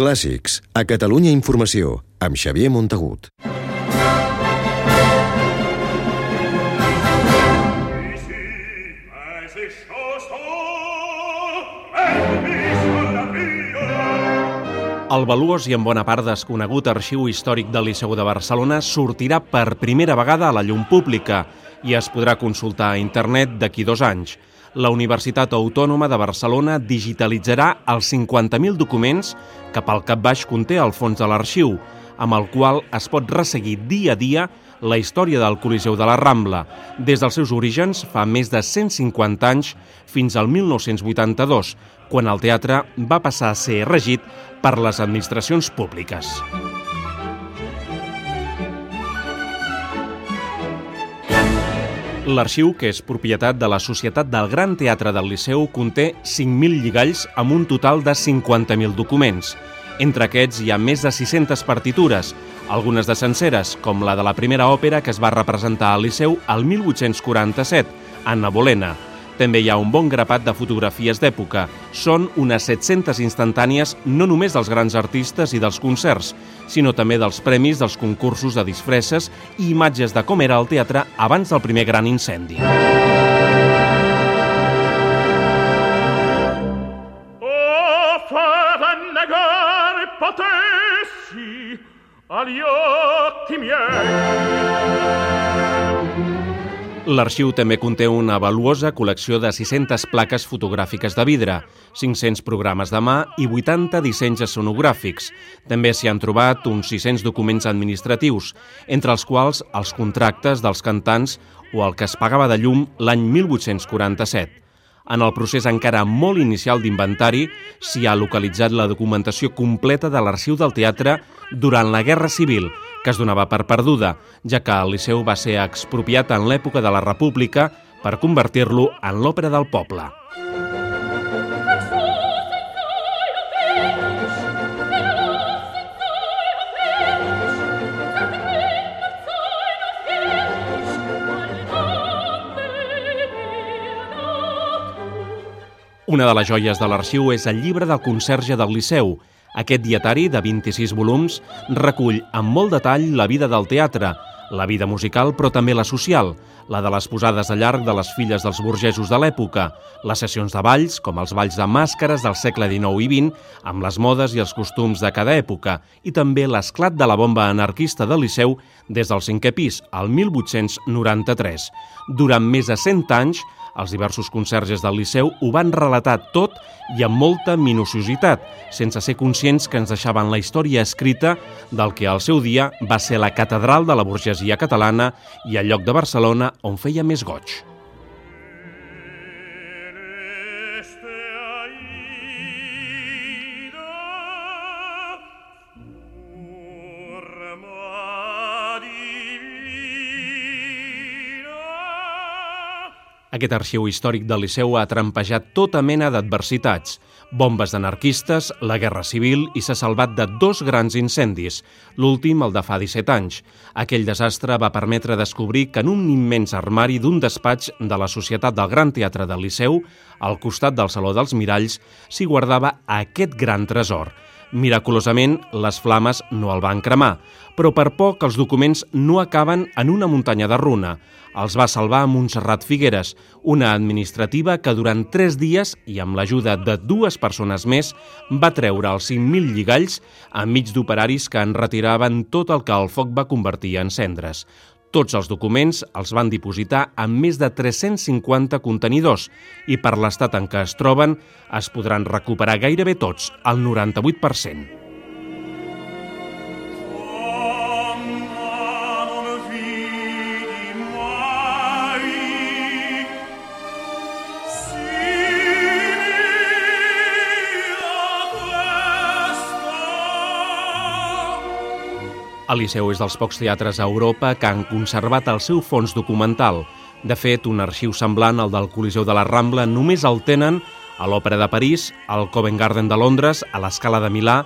Clàssics, a Catalunya Informació, amb Xavier Montagut. El valuós i en bona part desconegut arxiu històric del Liceu de Barcelona sortirà per primera vegada a la llum pública i es podrà consultar a internet d'aquí dos anys. La Universitat Autònoma de Barcelona digitalitzarà els 50.000 documents que pel cap baix conté el fons de l'arxiu, amb el qual es pot resseguir dia a dia la història del Coliseu de la Rambla, des dels seus orígens fa més de 150 anys fins al 1982, quan el teatre va passar a ser regit per les administracions públiques. L'arxiu, que és propietat de la Societat del Gran Teatre del Liceu, conté 5.000 lligalls amb un total de 50.000 documents. Entre aquests hi ha més de 600 partitures, algunes de senceres, com la de la primera òpera que es va representar al Liceu al 1847, Anna Bolena. També hi ha un bon grapat de fotografies d'època. Són unes 700 instantànies no només dels grans artistes i dels concerts, sinó també dels premis, dels concursos de disfresses i imatges de com era el teatre abans del primer gran incendi. Agli occhi miei L'arxiu també conté una valuosa col·lecció de 600 plaques fotogràfiques de vidre, 500 programes de mà i 80 dissenys escenogràfics. També s'hi han trobat uns 600 documents administratius, entre els quals els contractes dels cantants o el que es pagava de llum l'any 1847. En el procés encara molt inicial d'inventari s'hi ha localitzat la documentació completa de l'arxiu del teatre durant la Guerra Civil, que es donava per perduda, ja que el Liceu va ser expropiat en l'època de la República per convertir-lo en l'òpera del poble. Una de les joies de l'arxiu és el llibre del conserge del Liceu, aquest dietari, de 26 volums, recull amb molt detall la vida del teatre, la vida musical però també la social, la de les posades a llarg de les filles dels burgesos de l'època, les sessions de balls, com els balls de màscares del segle XIX i XX, amb les modes i els costums de cada època, i també l'esclat de la bomba anarquista del Liceu des del cinquè pis, al 1893. Durant més de 100 anys, els diversos conserges del Liceu ho van relatar tot i amb molta minuciositat, sense ser conscients que ens deixaven la història escrita del que al seu dia va ser la catedral de la burgesia catalana i el lloc de Barcelona on feia més goig. Aquest arxiu històric del Liceu ha trampejat tota mena d'adversitats, bombes d'anarquistes, la Guerra Civil i s'ha salvat de dos grans incendis, l'últim el de fa 17 anys. Aquell desastre va permetre descobrir que en un immens armari d'un despatx de la Societat del Gran Teatre del Liceu, al costat del Saló dels Miralls, s'hi guardava aquest gran tresor – Miraculosament, les flames no el van cremar, però per poc els documents no acaben en una muntanya de runa. Els va salvar Montserrat Figueres, una administrativa que durant tres dies i amb l'ajuda de dues persones més va treure els 5.000 lligalls enmig d'operaris que en retiraven tot el que el foc va convertir en cendres. Tots els documents els van dipositar en més de 350 contenidors i per l'estat en què es troben es podran recuperar gairebé tots, el 98%. El Liceu és dels pocs teatres a Europa que han conservat el seu fons documental. De fet, un arxiu semblant al del Coliseu de la Rambla només el tenen a l'Òpera de París, al Covent Garden de Londres, a l'Escala de Milà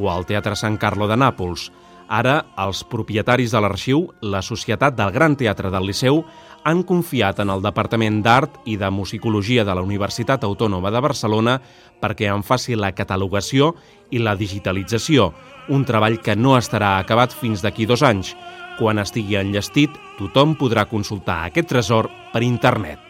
o al Teatre San Carlo de Nàpols. Ara, els propietaris de l'arxiu, la Societat del Gran Teatre del Liceu, han confiat en el Departament d'Art i de Musicologia de la Universitat Autònoma de Barcelona perquè en faci la catalogació i la digitalització, un treball que no estarà acabat fins d'aquí dos anys. Quan estigui enllestit, tothom podrà consultar aquest tresor per internet.